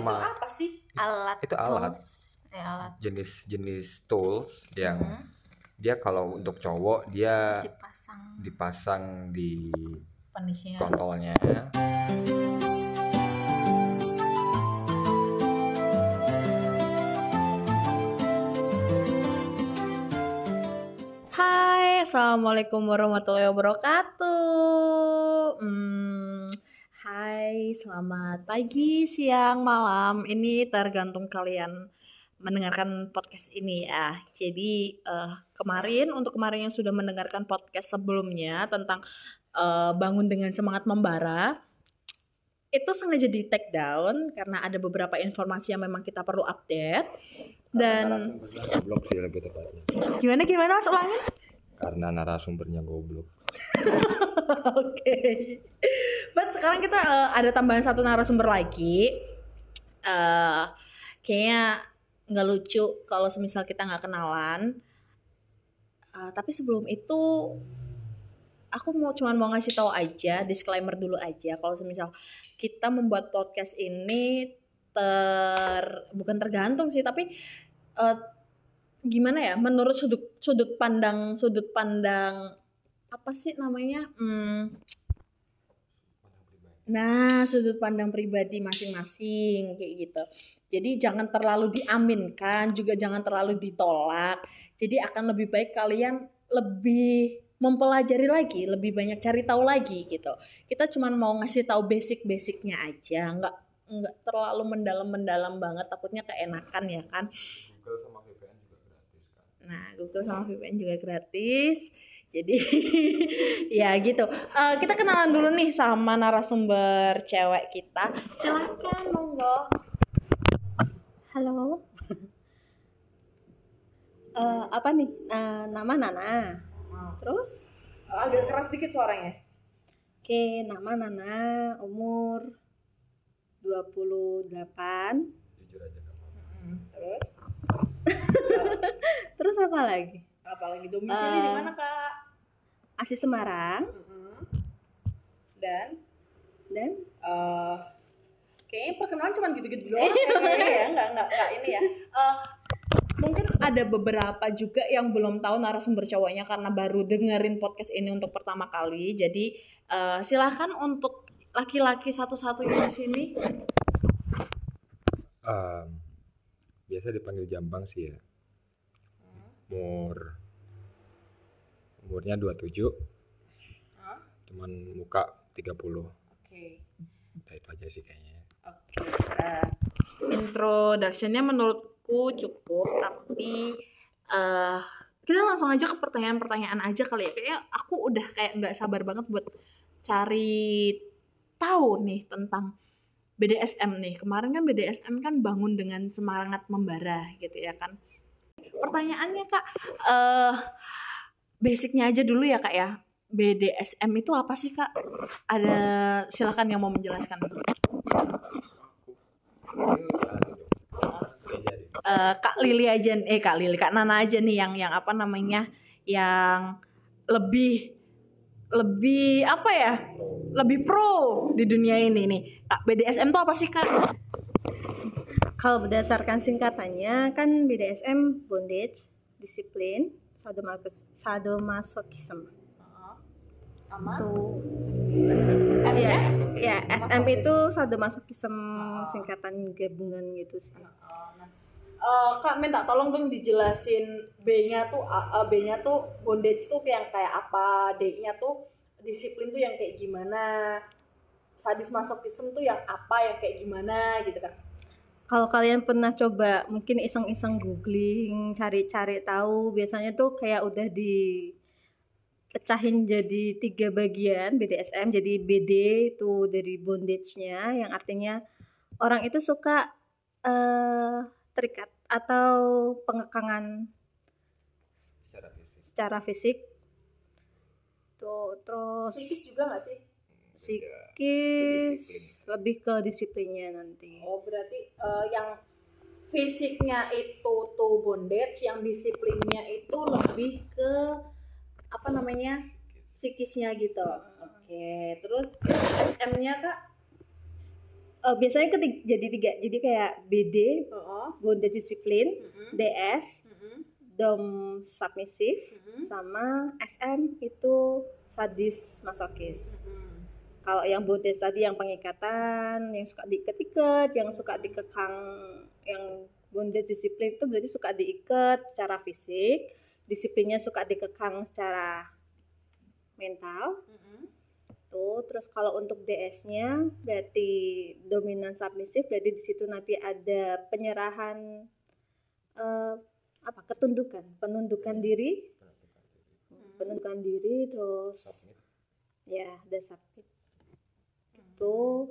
Ma- apa sih? alat Itu alat. tools. Eh, alat jenis-jenis tools yang Hmm, dia kalau untuk cowok dia dipasang dipasang di Penisnya. kontolnya Hai, assalamualaikum warahmatullahi wabarakatuh. Hmm, hai, selamat pagi, siang, malam. Ini tergantung kalian mendengarkan podcast ini ya. Jadi eh, kemarin untuk kemarin yang sudah mendengarkan podcast sebelumnya tentang eh, bangun dengan semangat membara, itu sengaja di take down karena ada beberapa informasi yang memang kita perlu update. Dan goblok sih lebih tepatnya gimana gimana mas ulangin? Karena narasumbernya goblok Oke. But sekarang kita eh, ada tambahan satu narasumber lagi. eh kayaknya nggak lucu kalau semisal kita nggak kenalan. Eh, tapi sebelum itu aku mau cuman mau ngasih tahu aja disclaimer dulu aja kalau semisal kita membuat podcast ini ter bukan tergantung sih tapi eh, gimana ya menurut sudut sudut pandang sudut pandang apa sih namanya Hmm, nah sudut pandang pribadi masing-masing kayak gitu. Jadi jangan terlalu diaminkan juga jangan terlalu ditolak. Jadi akan lebih baik kalian lebih mempelajari lagi lebih banyak cari tahu lagi gitu. Kita cuman mau ngasih tahu basic-basicnya aja nggak nggak terlalu mendalam-mendalam banget takutnya keenakan ya kan VPN juga gratis kan Nah, Google sama VPN juga gratis. Jadi ya gitu. Eh, kita kenalan dulu nih sama narasumber cewek kita. Silahkan monggo. halo Eh, apa nih Eh, nama Nana terus Agak keras dikit suaranya. oke nama Nana umur 28 jujur aja Terus terus apa lagi? Apalagi domisili Eh. di mana, Kak? asli Semarang. Dan? Dan? Eh kayaknya perkenalan cuma gitu-gitu doang. Kayaknya ya nggak nggak nggak ini ya. Eh, mungkin ada beberapa juga yang belum tahu narasumber cowoknya karena baru dengerin podcast ini untuk pertama kali. Jadi eh, silahkan untuk laki-laki satu-satunya di sini biasa dipanggil jambang sih ya. Umur umurnya 27 Hah? cuman muka 30 oke. Nah itu aja sih kayaknya. Oke, eh, introductionnya menurutku cukup, tapi eh kita langsung aja ke pertanyaan-pertanyaan aja kali ya. Kayaknya aku udah kayak nggak sabar banget buat cari tahu nih tentang BDSM nih. Kemarin kan BDSM kan bangun dengan semangat membara gitu ya kan. Pertanyaannya kak, eh basicnya aja dulu ya kak ya. BDSM itu apa sih kak? Ada silakan yang mau menjelaskan. eh, Kak Lili aja eh Kak Lili Kak Nana aja nih yang yang apa namanya yang lebih lebih apa ya lebih pro di dunia ini nih. Kak BDSM tuh apa sih Kak? kalau berdasarkan singkatannya kan BDSM bondage disiplin sadomas sadomasochism tuh ya ya SM itu sadomasochism singkatan gabungan gitu sih Eh, Kak minta tolong dong dijelasin B-nya tuh A- B-nya tuh bondage tuh yang kayak apa, D-nya tuh disiplin tuh yang kayak gimana, sadis masochism tuh yang apa, yang kayak gimana gitu kan. kalau kalian pernah coba mungkin iseng-iseng googling cari-cari tahu biasanya tuh kayak udah di pecahin jadi tiga bagian BDSM jadi BD itu dari bondage-nya yang artinya orang itu suka eh terikat atau pengekangan secara fisik. secara fisik. Tuh terus Psikis juga nggak sih? psikis lebih ke disiplinnya nanti. Oh berarti eh, yang fisiknya itu tuh bondage, yang disiplinnya itu lebih ke apa namanya psikisnya gitu. Oke, terus SM-nya kak? Eh, biasanya ketig- jadi tiga jadi kayak BD Oh, bonded disiplin mm-mm, DS mm-mm, dom submissive mm-mm, sama SM itu sadis masokis. Mm-mm. kalau yang bondage tadi yang pengikatan yang suka diikat-ikat yang suka dikekang yang bondage disiplin itu berarti suka diikat secara fisik disiplinnya suka dikekang secara mental. Mm-mm. Tuh terus kalau untuk DS-nya berarti dominan submisif berarti di situ nanti ada penyerahan eh, apa ketundukan penundukan diri. penundukan diri. Terus ya ada submit. Itu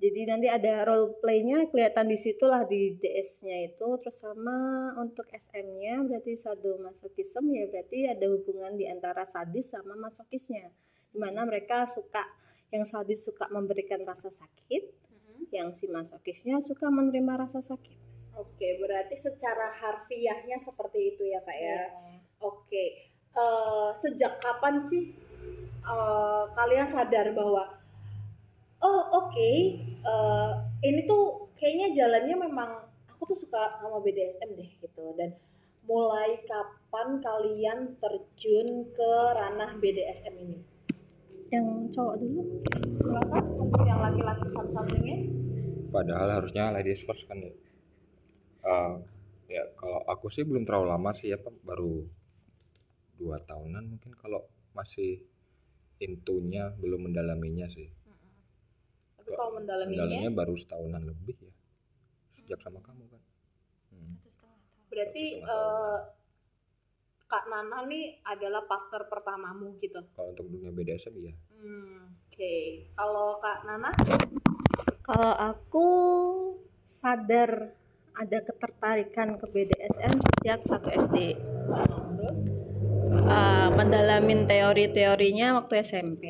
jadi nanti ada role play-nya kelihatan di situlah di DS-nya itu. Terus sama untuk SM-nya berarti sadomasochism ya berarti ada hubungan di antara sadis sama masokisnya di mana mereka suka yang sadis suka memberikan rasa sakit Mm-mm. yang si masokisnya suka menerima rasa sakit Oke, berarti secara harfiahnya seperti itu ya kak ya. Iya. Oke, Eh, sejak kapan sih eh, kalian sadar bahwa oh oke eh, ini tuh kayaknya jalannya memang aku tuh suka sama BDSM deh gitu dan mulai kapan kalian terjun ke ranah BDSM ini? Yang cowok dulu Silakan untuk yang laki-laki satu-satunya. Padahal harusnya ladies first kan ya. Eh, ya kalau aku sih belum terlalu lama sih ya baru dua tahunan mungkin kalau masih intunya belum mendalaminya sih. Tapi kalau mendalaminya, Mendalaminya baru setahunan lebih ya. Sejak sama kamu kan. Hmm. berarti eh, Kak Nana nih adalah partner pertamamu gitu. Kalau untuk dunia BDSM ya. Hmm, Oke, kalau Kak Nana, Kalau aku sadar ada ketertarikan ke BDSM sejak satu SD. terus Eh, mendalamin teori-teorinya waktu SMP.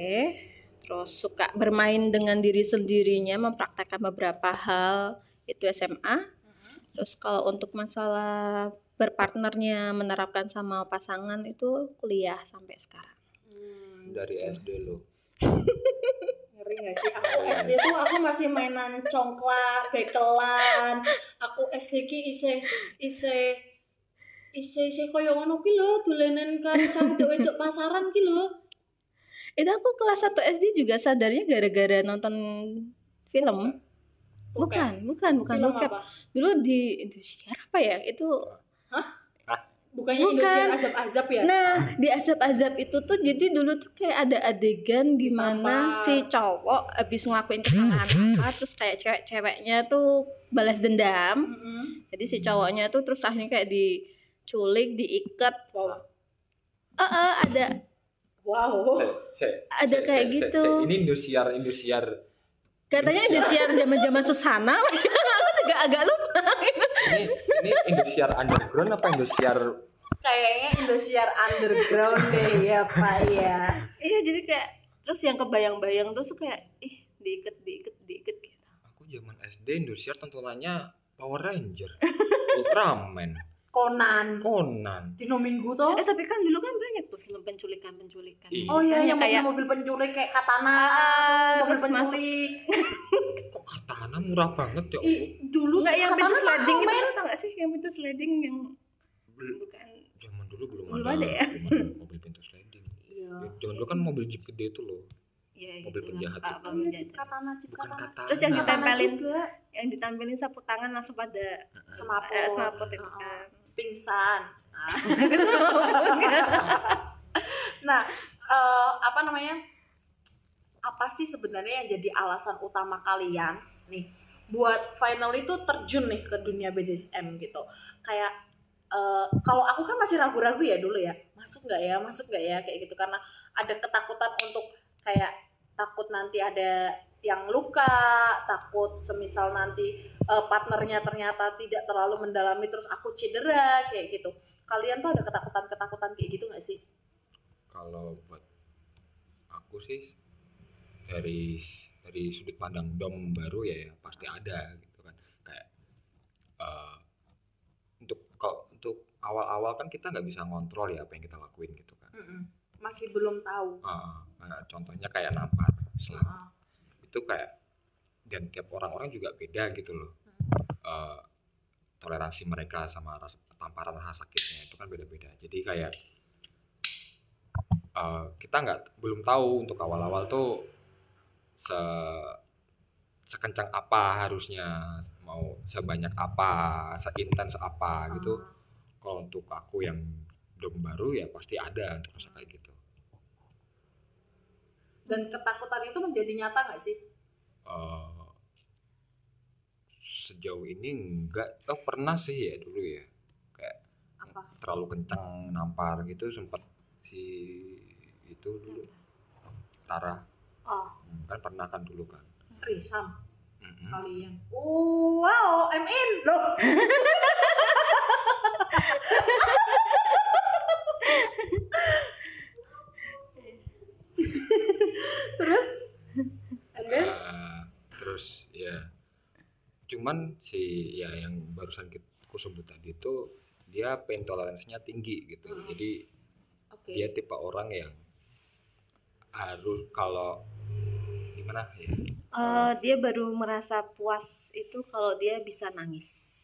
Terus suka bermain dengan diri sendirinya, mempraktekkan beberapa hal itu SMA. Terus kalau untuk masalah berpartnernya menerapkan sama pasangan itu kuliah sampai sekarang. hmm, Dari SD lo. ngeri gak sih? Aku SD tuh aku masih mainan congklak, bekelan. Aku SD ki ise ise ise ise koyo ngono ki lho, dolanan kan wedok pasaran ki lho. Itu aku kelas 1 SD juga sadarnya gara-gara nonton film. Bukan, bukan, bukan Film bokep. apa? Dulu di Indosiar apa ya? Itu Bukannya Bukan. Indosiar azab-azab ya? Nah, di azab-azab itu tuh jadi dulu tuh kayak ada adegan di mana si cowok habis ngelakuin kesalahan apa terus kayak cewek-ceweknya tuh balas dendam. Mm-mm. Jadi si cowoknya tuh terus akhirnya kayak diculik, diikat. Wow. Eh, eh, ada Wow. ada kayak gitu. ini Indosiar Indosiar Katanya Indosiar zaman-zaman Susana. Aku juga agak lupa. ini ini Indosiar underground apa Indosiar Kayaknya Indosiar underground deh ya Pak ya. Iya, jadi kayak terus yang kebayang-bayang tuh tuh kayak ih diikat diikat diikat gitu. aku zaman SD Indosiar tontonannya Power Ranger Ultraman Conan. Conan Dino Minggu tuh. Eh tapi kan dulu kan banyak tuh film penculikan-penculikan. Iya. Oh iya, yang kayak mobil-mobil penculik kayak Katana, Ah, mobil terus masuk penculik. kok katana murah banget ya Ih, dulu Enggak yang pintu Katana sliding itu tau gak sih yang pintu sliding yang Bel- bukan dulu belum, Belum ada, ada ya? belum ada mobil pintu sliding Iya. Ya, zaman dulu kan mobil jeep gede itu loh ya Mobil gitu penjahat lah, itu. iya. Cip Katana, Cip bukan Katana. katana Terus yang ditempelin juga. yang ditampilin sapu tangan langsung pada Semaput. eh, semaput itu kan. Pingsan. Nah. nah, eh, apa namanya? Apa sih sebenarnya yang jadi alasan utama kalian nih buat final itu terjun nih ke dunia BDSM gitu? Kayak eh, kalau aku kan masih ragu-ragu ya dulu ya, masuk nggak ya, masuk nggak ya kayak gitu karena ada ketakutan untuk kayak takut nanti ada yang luka, takut semisal nanti eh, partnernya ternyata tidak terlalu mendalami terus aku cedera kayak gitu. Kalian tuh ada ketakutan-ketakutan kayak gitu nggak sih? kalau buat aku sih dari dari sudut pandang dom baru ya, ya pasti ada gitu kan kayak eh, untuk kalau untuk awal-awal kan kita nggak bisa ngontrol ya apa yang kita lakuin gitu kan. Masih belum tahu. Ah, ah, contohnya kayak nampar slap Ah, itu kayak dan tiap orang-orang juga beda gitu loh. Eh, toleransi mereka sama rasa tamparan rasa sakitnya itu kan beda-beda. Jadi kayak eh, kita nggak belum tahu untuk awal-awal tuh se sekencang apa harusnya mau sebanyak apa seintens apa gitu. Ah. Kalau untuk aku yang dom baru ya pasti ada untuk rasa kayak gitu Dan ketakutan itu menjadi nyata nggak sih? Eh, sejauh ini enggak oh pernah sih ya dulu ya kayak Apa? terlalu kencang nampar gitu sempat si itu dulu Rara Oh, Hmm, kan pernah kan dulu kan Risam Mm-mm. kalian. Wow, I'm in loh. Terus? And then? Eh, terus ya cuman si ya yang barusan kita- aku sebut tadi itu dia pain toleransinya tinggi gitu Hmm. jadi Oke. dia tipe orang yang harus kalau gimana ya Eh, dia baru merasa puas itu kalau dia bisa nangis.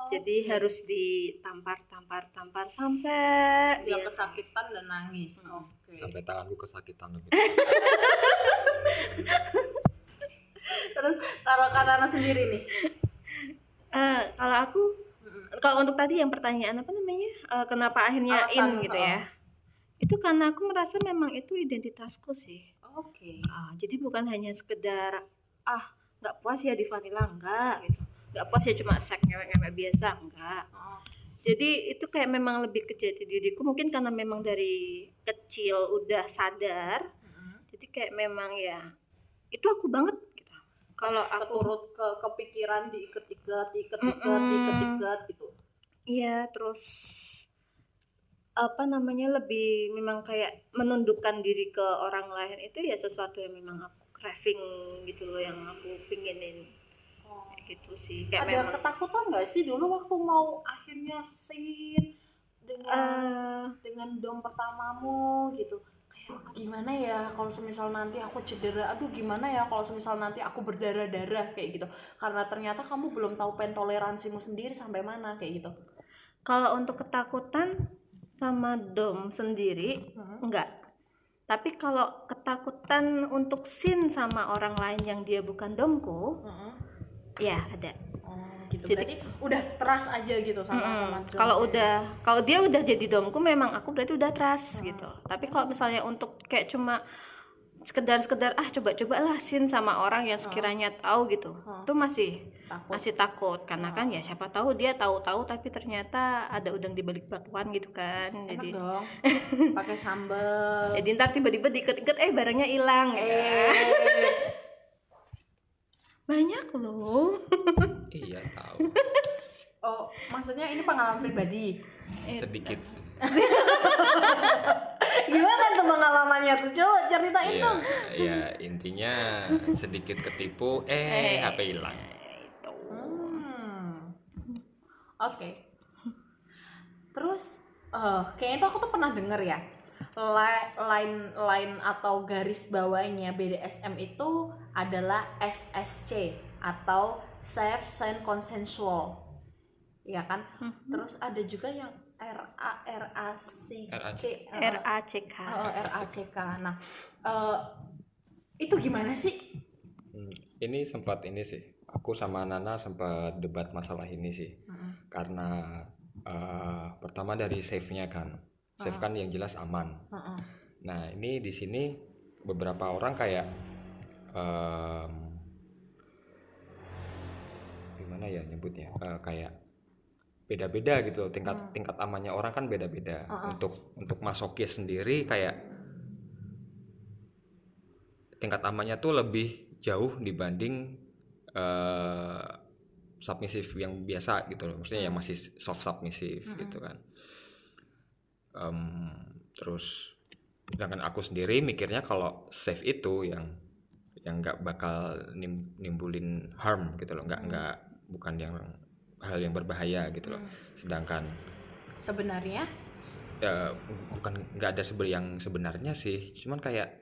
Oh, Jadi oke. harus ditampar, tampar, tampar sampai dia kesakitan dan nangis. Hmm. Oke. sampai tanganku kesakitan lebih Terus kalau Kanana sendiri nih. Eh, kalau aku kalau untuk tadi yang pertanyaan apa namanya Eh, kenapa akhirnya Alasan, in gitu oh. ya itu karena aku merasa memang itu identitasku sih Oke. Ah, jadi bukan hanya sekedar ah nggak puas ya di vanilla enggak gitu nggak puas ya cuma sek ngewek-ngewek biasa enggak Oh. jadi itu kayak memang lebih ke jati diriku mungkin karena memang dari kecil udah sadar jadi kayak memang ya itu aku banget gitu kalau aku Keturut ke kepikiran diikat-ikat, diikat-ikat, Mm-mm. diikat-ikat gitu. Iya, terus apa namanya lebih memang kayak menundukkan diri ke orang lain itu ya sesuatu yang memang aku craving gitu loh yang aku pinginin gitu sih. Kayak Ada memang ketakutan nggak sih dulu waktu mau akhirnya scene dengan eh, dengan dom pertamamu gitu? Kayak gimana ya kalau semisal nanti aku cedera? Aduh gimana ya kalau semisal nanti aku berdarah-darah? Kayak gitu. Karena ternyata kamu belum tahu pen toleransimu sendiri sampai mana kayak gitu. Kalau untuk ketakutan sama dom sendiri Hmm. enggak tapi kalau ketakutan untuk sin sama orang lain yang dia bukan domku ya ada. oh gitu. Jadi- berarti udah trust aja gitu sama Mm-mm. sama Kalau udah kalau dia udah jadi domku memang aku berarti udah trust gitu. Tapi kalau misalnya untuk kayak cuma sekedar-sekedar ah coba-coba lah sin sama orang yang sekiranya tahu gitu. Itu masih takut. masih takut. Karena kan ya siapa tahu dia tahu-tahu tapi ternyata ada udang di balik bakwan gitu kan. enak Jadi dong. Pakai sambal jadi ntar tiba-tiba diikat-ikat eh barangnya hilang. eh Banyak loh. iya tahu oh maksudnya ini pengalaman pribadi sedikit gimana tuh pengalamannya tuh coba ceritain Iya, dong ya intinya sedikit ketipu eh HP hilang Itu. Hmm. Oke. Terus, eh kayaknya tuh aku tuh pernah denger ya, line line atau garis bawahnya BDSM itu adalah SSC atau safe and consensual, ya kan? Terus ada juga yang RA RAC RAC. RACK. Oh, RACK. Nah, eh, itu gimana sih? Hmm, ini sempat ini sih aku sama Nana sempat debat masalah ini sih karena eh, pertama dari save-nya kan save kan yang jelas aman. Heeh. nah ini di sini beberapa orang kayak em, gimana ya nyebutnya? Eh, kayak beda-beda gitu loh. tingkat tingkat amannya orang kan beda-beda. Untuk untuk masokis sendiri kayak tingkat amannya tuh lebih jauh dibanding eh submisif yang biasa gitu loh. Maksudnya yang masih soft submisif gitu kan Em, terus sedangkan aku sendiri mikirnya kalau safe itu yang yang nggak bakal nim- nimbulin harm gitu loh. Nggak nggak bukan yang hal yang berbahaya gitu loh. Sedangkan Sebenarnya? Ya bukan nggak ada seber yang sebenarnya sih. Cuman kayak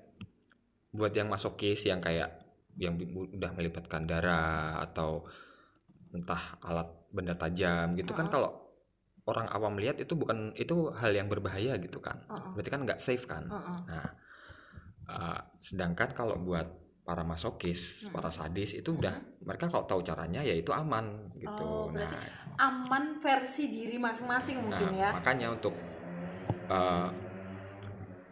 buat yang masokis yang kayak yang udah melibatkan darah atau entah alat benda tajam gitu kan Heeh. kalau orang awam lihat itu bukan itu hal yang berbahaya gitu kan Heeh. berarti kan nggak safe kan Heeh. nah uh, sedangkan kalau buat para masokis Mm-mm. para sadis itu udah mereka kalau tahu caranya ya itu aman gitu Oh, nah aman versi diri masing-masing mungkin Nah, ya makanya untuk uh,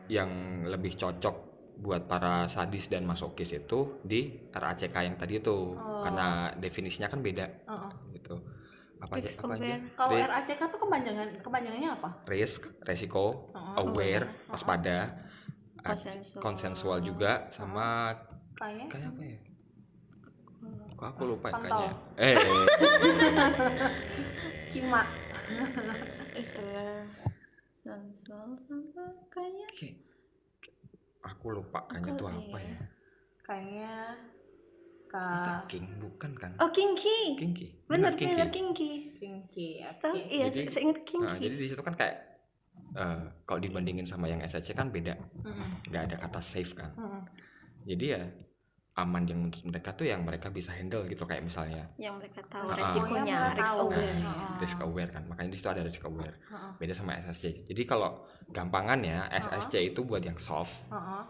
yang lebih cocok buat para sadis dan masokis itu di RACK yang tadi itu Oh. karena definisinya kan beda Heeh. gitu apa aja apa aja? kalau RACK tuh kepanjangan kepanjangannya apa? Risk resiko Heeh. aware Heeh. waspada uh, Konsensual. konsensual juga sama kayaknya kayak apa ya? Kok aku lupa Kontol. kayaknya. Eh kima. Aware, sensual sama kayaknya Kayak- aku lupa kayaknya tuh apa ya? kayaknya Masa ka king bukan kan? Oh kinky. Kinky. Bener kinky bener kinky. Kinky. Setahu oke. iya Jadi- saya ingat Nah, jadi di situ kan kayak eh, kalau dibandingin sama yang SHC kan beda, nggak ada kata safe kan. Mm-mm. Jadi ya aman yang menurut mereka tuh yang mereka bisa handle gitu kayak misalnya. Yang mereka tahu Ah. resikonya risk aware. Nah, nah, risk aware kan, makanya di situ ada risk aware. Beda sama SSC. Jadi kalau gampangannya SSC itu buat yang soft, Heeh.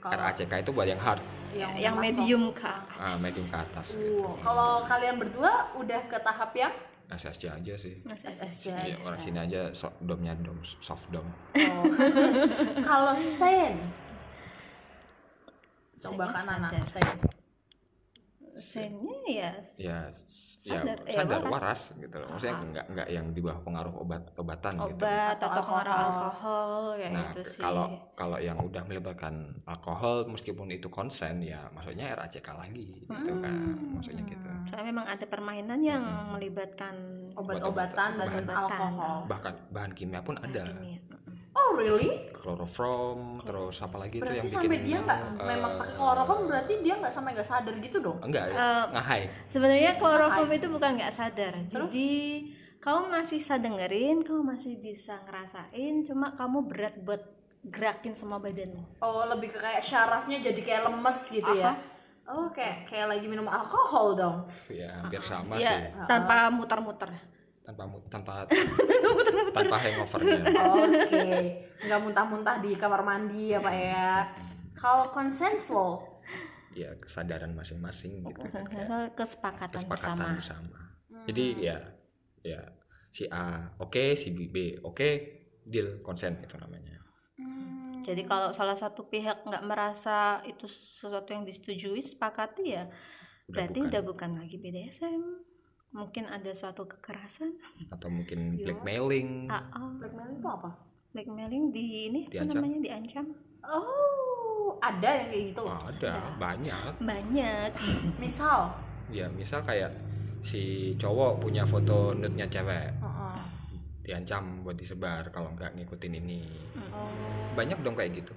Kalau RACK itu buat yang hard, yang, yang masuk. medium ke ah, medium ke atas. Uh, kalau kalian berdua udah ke tahap yang SSC aja sih. SSC Iya, aja. orang sini aja so- domnya dom soft dom. Oh. kalau sen coba kan anak sen sennya ya ya Sadar, ya ya, sadar waras. waras gitu loh maksudnya Ah. nggak nggak yang di bawah pengaruh obat obatan gitu obat Atau atau, pengaruh alkohol. alkohol kayak nah gitu ke- sih kalau kalau yang udah melibatkan alkohol meskipun itu konsen ya maksudnya RACK lagi gitu kan Hmm. maksudnya gitu soalnya memang ada permainan yang Mm-mm. melibatkan obat-obatan dan Obat-obatan. alkohol bahkan bahan kimia pun ada ini oh really? Chloroform terus apa lagi itu berarti yang sampai bikin dia nggak eh, memang pakai kloroform berarti dia nggak sampai nggak sadar gitu dong? Enggak Eh, ngahai sebenarnya kloroform itu bukan nggak sadar. Terus? jadi kamu masih bisa dengerin kamu masih bisa ngerasain cuma kamu berat buat gerakin semua badanmu. Oh lebih ke kayak syarafnya jadi kayak lemes gitu ya? Oh kayak kayak lagi minum alkohol dong? Ya hampir sama ya sih. tanpa muter-muter tanpa tanpa tanpa hangovernya oke nggak muntah-muntah di kamar mandi ya pak ya kalau consensual ya kesadaran masing-masing gitu kan kayak kesepakatan, kesepakatan bersama bersama. Jadi ya ya si A oke, si B, oke, deal konsen itu namanya. Hmm. Jadi kalau salah satu pihak nggak merasa itu sesuatu yang disetujui, sepakati ya, Udah berarti bukan. udah bukan lagi BDSM. Mungkin ada suatu kekerasan, Atau mungkin Iya. blackmailing. AA, blackmailing itu apa blackmailing di ini apa Diancam. namanya diancam. oh ada yang kayak gitu Ada banyak. Banyak. misal Ya misal kayak si cowok punya foto nude-nya cewek, Heeh. diancam buat disebar kalau nggak ngikutin ini. oh Banyak dong kayak gitu.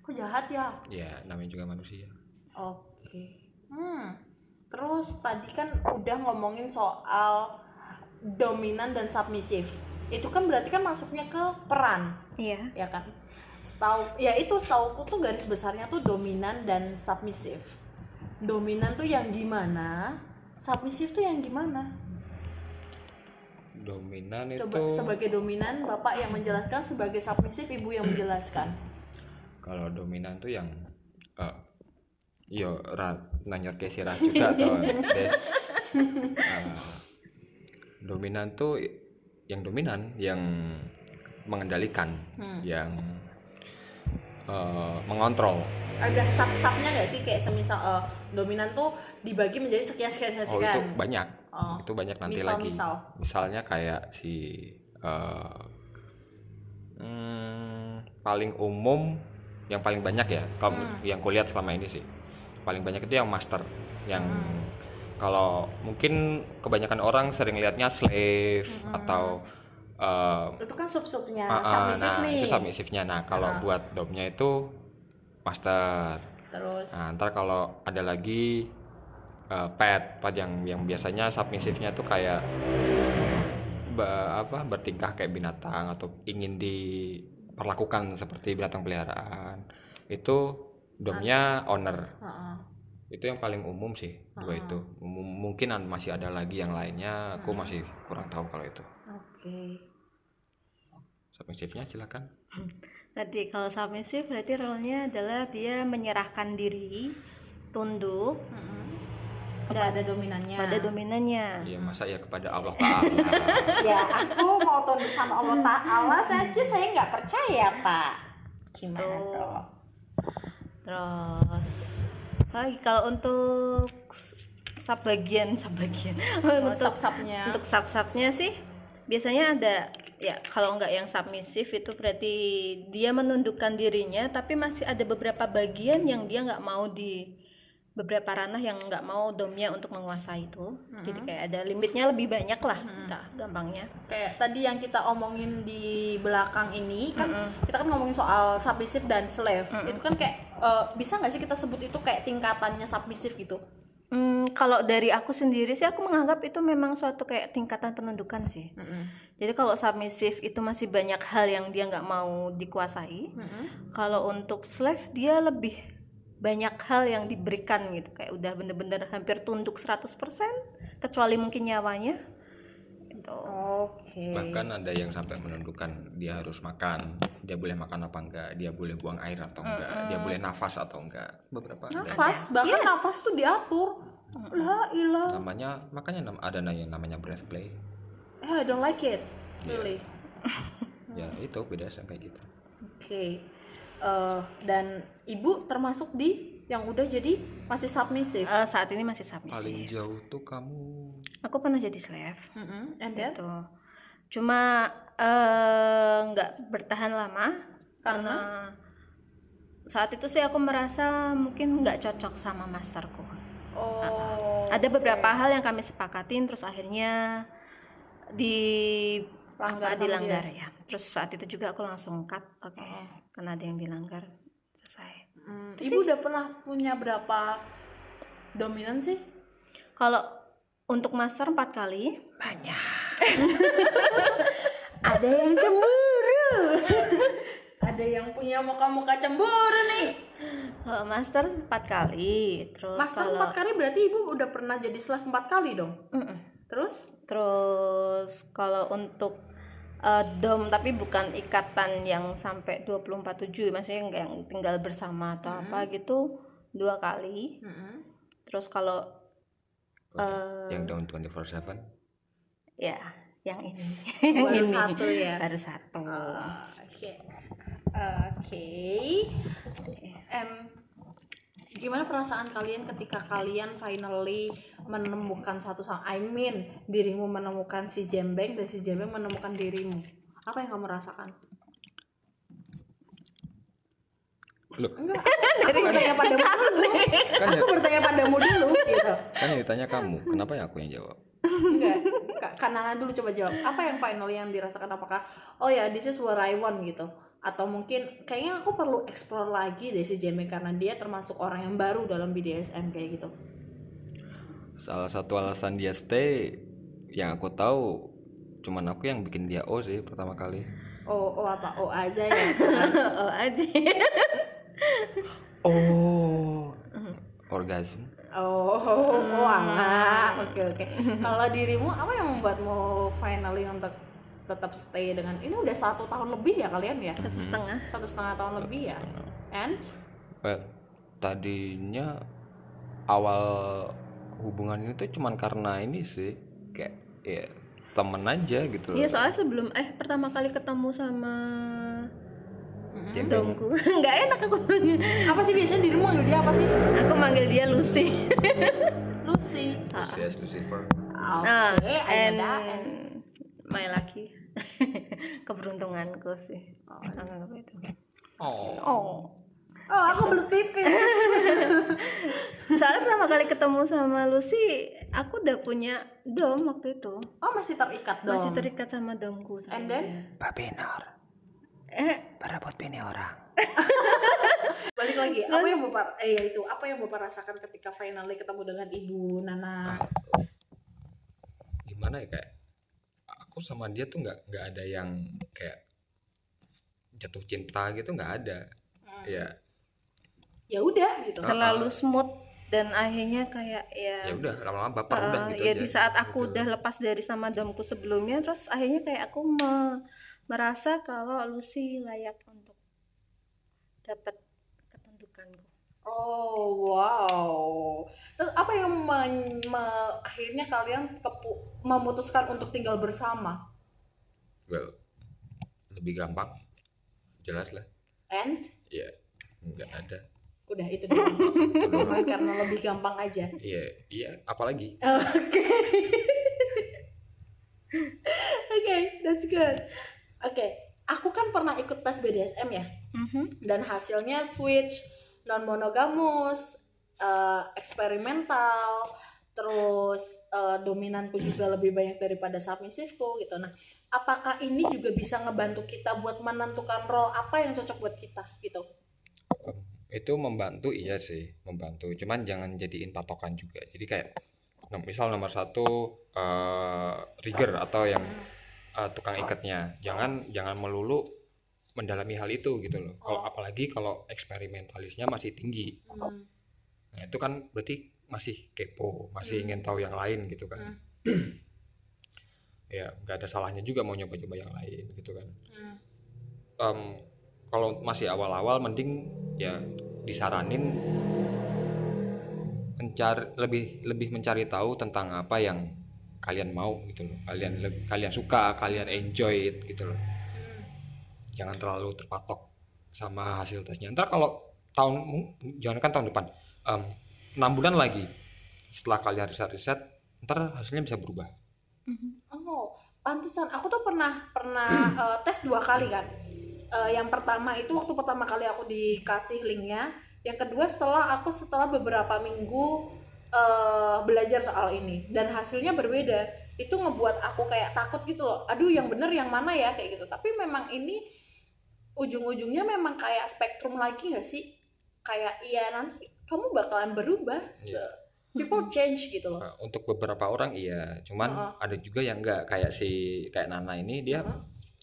kok jahat ya Ya namanya juga manusia. Oke. Hmm. Terus tadi kan udah ngomongin soal dominan dan submisif. Itu kan berarti kan masuknya ke peran, Iya. ya kan? Setahu ya itu setauku tuh garis besarnya tuh dominan dan submisif. Dominan tuh yang gimana? Submisif tuh yang gimana? Dominan Coba itu sebagai dominan Bapak yang menjelaskan, sebagai submisif Ibu yang menjelaskan. kalau dominan tuh yang eh yo ra nanyor ke si Ra juga tuh Des. Eh, dominan tuh yang dominan yang mengendalikan Hmm. yang eh, mengontrol Ada sub-subnya nggak sih kayak semisal eh, dominan tuh dibagi menjadi sekian sekian sekian. oh itu banyak Oh. itu banyak nanti Misal, lagi misal. misalnya kayak si eh, hmm, paling umum yang paling banyak ya kalau Hmm. yang kulihat selama ini sih paling banyak itu yang master yang Hmm. kalau mungkin kebanyakan orang sering lihatnya slave Hmm. atau eh, itu kan sub-subnya submisif nah nih itu submisifnya nah kalau Ah. buat domnya itu master terus Nah, ntar kalau ada lagi uh, pet, pet yang yang biasanya submisifnya tuh kayak ba- apa bertingkah kayak binatang atau ingin diperlakukan seperti binatang peliharaan. Itu domnya owner. Heeh. itu yang paling umum sih dua itu M- mungkin masih ada lagi yang lainnya aku masih kurang tahu kalau itu Oke. submissifnya silakan Nanti kalau submissive berarti role-nya adalah dia menyerahkan diri, tunduk Kepada dominannya. pada dominannya. Iya masa ya kepada Allah Taala ya aku mau tunduk sama Allah Taala saja saya nggak percaya pak gimana Tuh. dong Terus lagi kalau untuk sub bagian sub bagian untuk untuk sub-subnya. untuk sub subnya sih biasanya ada ya kalau nggak yang submissive itu berarti dia menundukkan dirinya tapi masih ada beberapa bagian yang dia nggak mau di beberapa ranah yang nggak mau domnya untuk menguasai itu. Jadi kayak ada limitnya lebih banyak lah nah, gampangnya. Kayak tadi yang kita omongin di belakang ini kan kita kan ngomongin soal submissive dan slave. Itu kan kayak eh, bisa nggak sih kita sebut itu kayak tingkatannya submissive gitu? Hmm, kalau dari aku sendiri sih aku menganggap itu memang suatu kayak tingkatan penundukan sih. Jadi kalau submissive itu masih banyak hal yang dia nggak mau dikuasai. Kalau untuk slave dia lebih banyak hal yang diberikan gitu. Kayak udah bener-bener hampir tunduk 100% kecuali mungkin nyawanya. Gitu. oke. Bahkan ada yang sampai menundukkan dia harus makan dia boleh makan apa enggak dia boleh buang air atau enggak dia boleh nafas atau enggak. Beberapa ada. nafas bahkan nafas tuh diatur. Lah ilah. Namanya makanya ada yang namanya breath play. Eh I don't like it. Iya. really? Ya itu beda sama kayak gitu. Oke. Eh, dan ibu termasuk di yang udah jadi masih submissive. Eh, saat ini masih paling submissive. jauh tuh kamu Aku pernah jadi slave. Mm-mm. And then? gitu. Cuma eh, nggak bertahan lama karena saat itu sih aku merasa mungkin nggak cocok sama masterku. Oh. Ada beberapa hal yang kami sepakatin terus akhirnya di Langgar dilanggar ya. Terus saat itu juga aku langsung cut, oke, karena ada yang dilanggar selesai. Hmm, ibu udah pernah punya berapa dominan sih? Kalau untuk master empat kali Ada yang cemburu. Ada yang punya muka-muka cemburu nih. kalau master empat kali, terus Master kalau empat kali berarti ibu udah pernah jadi slave empat kali dong. Mm-mm. Terus? Terus kalau untuk eh, dom tapi bukan ikatan yang sampai 24/7, maksudnya yang tinggal bersama atau apa gitu dua kali. Terus kalau Oh, yang down 24/7 ya yang ini Baru Ini. satu ya. baru satu. Oke. Oke. Em, gimana perasaan kalian ketika kalian finally menemukan satu sama I mean dirimu menemukan si Jembeng dan si Jembeng menemukan dirimu. Apa yang kamu rasakan? Loh. Enggak. Aku bertanya padamu dulu. kan ya, Aku bertanya padamu dulu gitu. kan yang ditanya kamu kenapa ya aku yang jawab Enggak. Ka- Kanana dulu coba jawab. Apa yang finally yang dirasakan apakah oh ya this is what I want gitu atau mungkin kayaknya aku perlu explore lagi deh si Jembeng karena dia termasuk orang yang baru dalam BDSM kayak gitu. salah satu alasan dia stay yang aku tahu cuman aku yang bikin dia O sih pertama kali Oh, oh apa? Oh aja ya. oh aja. oh orgasm Oh, oh, oh alah. Oke, oke. Kalau dirimu apa yang membuatmu finally untuk tetap stay dengan ini udah satu tahun lebih ya kalian ya? Satu setengah. Satu setengah tahun lebih ya? And Well, tadinya awal hubungan ini tuh cuman karena ini sih kayak ya temen aja gitu loh Iya soalnya sebelum eh pertama kali ketemu sama domku nggak enak aku manggil. apa sih biasanya dirimu manggil dia apa sih? aku manggil dia Lucy. Lucy. Lucius Lucifer Oke, Nah, and, and my lucky keberuntunganku sih. Anggap itu. oh Oh. Oh, aku belut pipis. Soalnya pertama kali ketemu sama Lucy, aku udah punya dom waktu itu. Oh, masih terikat dong. Masih terikat sama domku. And then? Babinor Eh, berabot bini orang Balik lagi, apa yang Bapak eh ya itu, apa yang Bapak rasakan ketika finally ketemu dengan Ibu Nana? gimana ya kayak aku sama dia tuh nggak nggak ada yang kayak jatuh cinta gitu nggak ada ya Ya udah gitu. terlalu smooth. dan akhirnya kayak ya ya udah lama-lama baper udah eh, gitu ya aja. di saat aku Gitu. udah lepas dari sama domku sebelumnya terus akhirnya kayak aku me- merasa kalau Lucy layak untuk dapat ketundukanku Oh wow. Terus apa yang men- me- akhirnya kalian kepu- memutuskan untuk tinggal bersama? well lebih gampang jelas lah And ya nggak ada udah itu doang. Doang. Cuman karena lebih gampang aja. iya iya apalagi Oke. Oke, that's good. Oke, aku kan pernah ikut tes BDSM ya, dan hasilnya switch, non monogamus, eh, eksperimental, terus eh, dominanku juga lebih banyak daripada submisifku gitu. Nah, apakah ini juga bisa ngebantu kita buat menentukan role apa yang cocok buat kita gitu? Itu membantu iya sih membantu cuman jangan jadiin patokan juga jadi kayak misal nomor satu eh, rigger atau yang eh, tukang ikatnya jangan jangan melulu mendalami hal itu gitu loh kalau Oh. apalagi kalau eksperimentalisnya masih tinggi Hmm. nah itu kan berarti masih kepo masih Hmm. ingin tahu yang lain gitu kan ya nggak ada salahnya juga mau nyoba-nyoba yang lain gitu kan Hmm. Em, kalau masih awal-awal mending ya disaranin mencari lebih lebih mencari tahu tentang apa yang kalian mau gitu loh kalian kalian suka kalian enjoy it gitu loh jangan terlalu terpatok sama hasil tesnya ntar kalau tahun jangan kan tahun depan enam bulan lagi setelah kalian riset riset ntar hasilnya bisa berubah Oh, pantesan. Aku tuh pernah pernah eh, tes dua kali kan. Eh, yang pertama itu waktu pertama kali aku dikasih linknya. Yang kedua setelah aku setelah beberapa minggu eh, belajar soal ini dan hasilnya berbeda. Itu ngebuat aku kayak takut gitu loh. Aduh, yang bener yang mana ya kayak gitu. Tapi memang ini ujung-ujungnya memang kayak spektrum lagi gak sih? Kayak iya nanti kamu bakalan berubah. Iya. People change gitu loh. Nah, untuk beberapa orang iya cuman Heeh. ada juga yang enggak kayak si kayak Nana ini dia Heeh.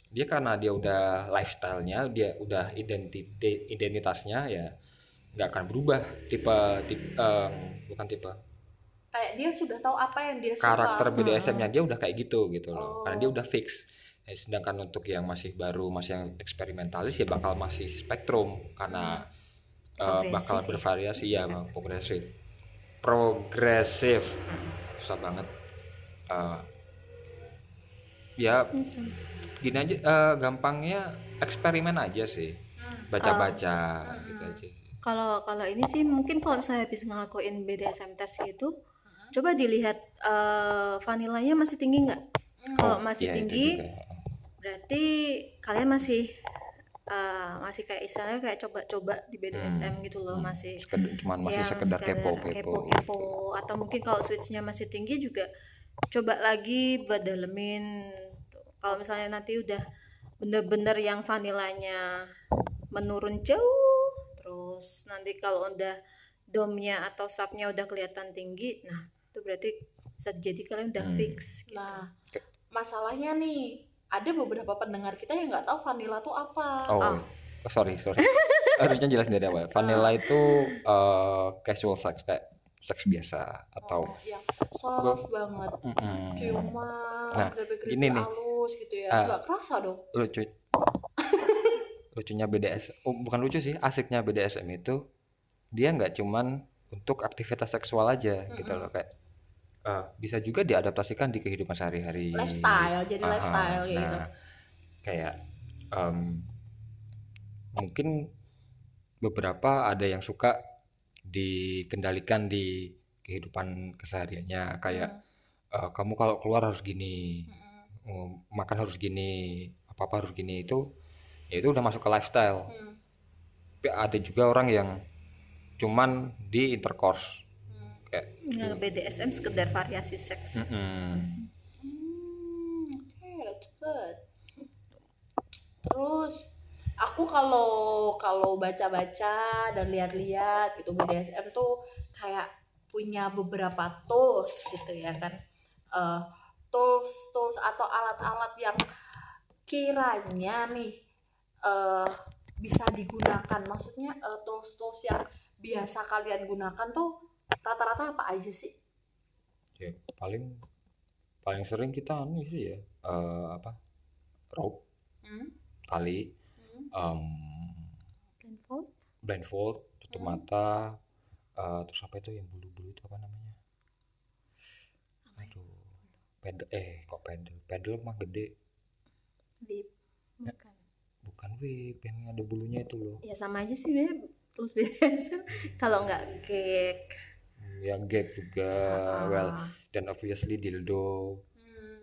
dia karena dia udah lifestyle-nya dia udah identiti identitasnya ya nggak akan berubah tipe tipe em, bukan tipe Kayak dia sudah tahu apa yang dia suka. karakter BDSM-nya dia udah kayak gitu gitu loh karena dia Oh. udah fix Eh, sedangkan untuk yang masih baru masih yang eksperimentalis ya bakal masih spektrum karena Progresif bakal ya, bervariasi ya. Bang, progresif progresif susah banget Eh, ya gini aja eh, gampangnya eksperimen aja sih Hmm. baca-baca Hmm. gitu aja kalau kalau ini sih mungkin kalau misalnya habis ngelakuin BDSM test itu coba dilihat eh, vanilanya masih tinggi nggak kalau Oh, masih itu tinggi. Berarti kalian masih eh, masih kayak istilahnya kayak coba-coba di BDSM gitu loh Hmm. masih Sekedar- cuman masih sekedar kepo kepo kepo-kepo. atau mungkin kalau switchnya masih tinggi juga coba lagi buat dalemin kalau misalnya nanti udah bener-bener yang vanilanya menurun jauh terus nanti kalau udah domnya atau subnya udah kelihatan tinggi nah itu berarti bisa jadi kalian udah Hmm. fix gitu. Nah, masalahnya nih, ada beberapa pendengar kita yang nggak tahu vanilla tuh apa. Oh, Ah. oh, sorry, sorry. Harusnya jelas dari awal. Vanilla itu eh, casual sex kayak seks biasa atau Oh, yang soft banget, Mm-mm. ciuman, Nah, grepe-grepe gini nih. halus gitu ya, Ah. nggak kerasa dong. lucu. Lucunya BDS, oh, bukan lucu sih, asiknya BDSM itu dia nggak cuman untuk aktivitas seksual aja gitu Mm-mm. loh kayak eh, bisa juga diadaptasikan di kehidupan sehari-hari. Lifestyle, jadi Aha, lifestyle kayak gitu. nah, kayak em, mungkin beberapa ada yang suka dikendalikan di kehidupan kesehariannya kayak Hmm. eh, kamu kalau keluar harus gini oh, makan harus gini apa apa harus gini itu ya itu udah masuk ke lifestyle Hmm. tapi ada juga orang yang cuman di intercourse Hmm. Kayak Nah, BDSM sekedar variasi seks mm-mm. Hmm, oke, that's good. Terus aku kalau kalau baca-baca dan lihat-lihat gitu BDSM tuh kayak punya beberapa tools gitu ya kan. Eh, tools tools atau alat-alat yang kiranya nih eh bisa digunakan. Maksudnya eh, tools tools yang biasa kalian gunakan tuh rata-rata apa aja sih? Ya paling paling sering kita anu sih ya eh, apa rope Hmm? tali Hmm. em, blindfold. blindfold tutup Hmm. mata eh, terus apa itu yang bulu-bulu itu apa namanya? Aduh pedal eh kok pedal? Pedal mah gede. Whip Ya. bukan. Bukan whip yang ada bulunya itu loh. Ya sama aja sih sebenarnya terus biasa kalau nggak Hmm, ya gag juga well dan obviously dildo. Hmm.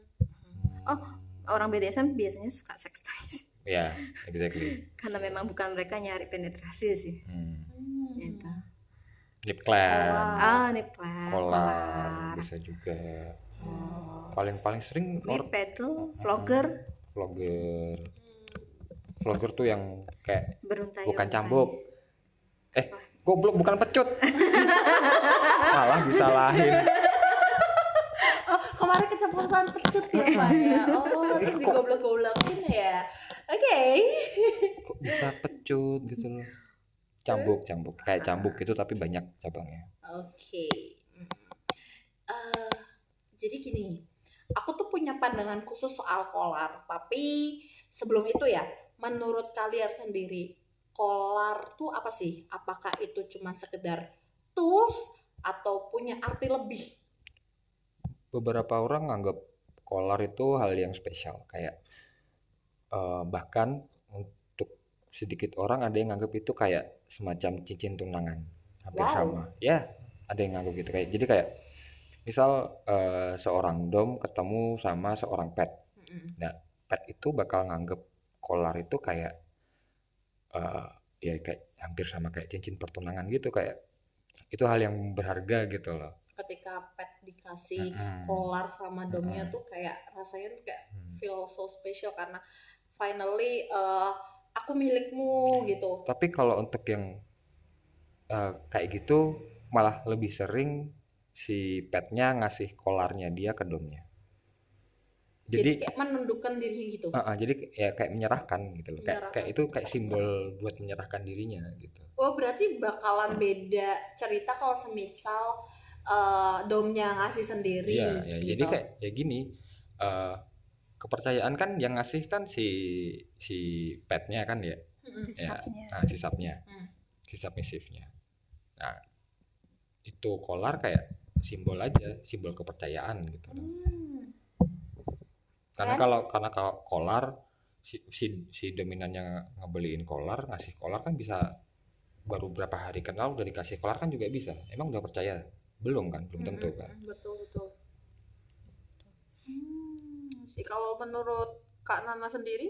Oh, Hmm, orang BDSM biasanya suka sex toys. Ya exactly. Karena memang bukan mereka nyari penetrasi sih. Hmm. Hmm. gitu. Lip clamp Kolar. ah nip clamp kolar bisa juga. Oh. paling paling sering pedal vlogger. Vlogger. Vlogger tuh yang kayak beruntai bukan cambuk. Eh goblok bukan pecut malah disalahin Oh, kemarin keceplosan pecut ya Pak ya. Oh, terus digoblok-goblokin ya. Oke. kok bisa pecut gitu loh cambuk cambuk kayak cambuk gitu tapi banyak cabangnya Oke. Hmm. Eh, jadi gini, aku tuh punya pandangan khusus soal kolar. Tapi sebelum itu ya, menurut kalian sendiri, kolar tuh apa sih? Apakah itu cuma sekedar tools atau punya arti lebih? beberapa orang nganggap kolar itu hal yang spesial kayak eh, bahkan untuk sedikit orang ada yang nganggap itu kayak semacam cincin tunangan hampir Wow. sama ya ada yang nganggap gitu kayak jadi kayak misal eh, seorang dom ketemu sama seorang pet Mm-mm. pet itu bakal nganggap kolar itu kayak eh, ya kayak hampir sama kayak cincin pertunangan gitu kayak itu hal yang berharga gitu loh Ketika pet dikasih Mm-mm. kolar sama domnya Mm-mm. tuh kayak rasanya tuh kayak Hmm. feel so special karena finally eh, aku milikmu gitu. Tapi kalau untuk yang eh, kayak gitu malah lebih sering si petnya ngasih kolarnya dia ke domnya. Jadi, Jadi, kayak menundukkan diri gitu. eh, eh, jadi ya kayak menyerahkan gitu loh. Kayak, kayak itu kayak simbol buat menyerahkan dirinya gitu. Oh berarti bakalan beda cerita kalau semisal eh, domnya ngasih sendiri. Iya, ya, jadi gitu. kayak ya gini. eh, kepercayaan kan yang ngasih kan si si petnya kan ya, Mm-mm. Disapnya. nah, si Hmm. si submisifnya. Nah, itu kolar kayak simbol aja, simbol kepercayaan gitu. Hmm. Karena Kan? kalau karena kalau kolar si, si si dominannya ngebeliin kolar ngasih kolar kan bisa baru berapa hari kenal udah dikasih kolar kan juga bisa emang udah percaya belum kan belum tentu kan Betul betul. Hmm, sih kalau menurut Kak Nana sendiri,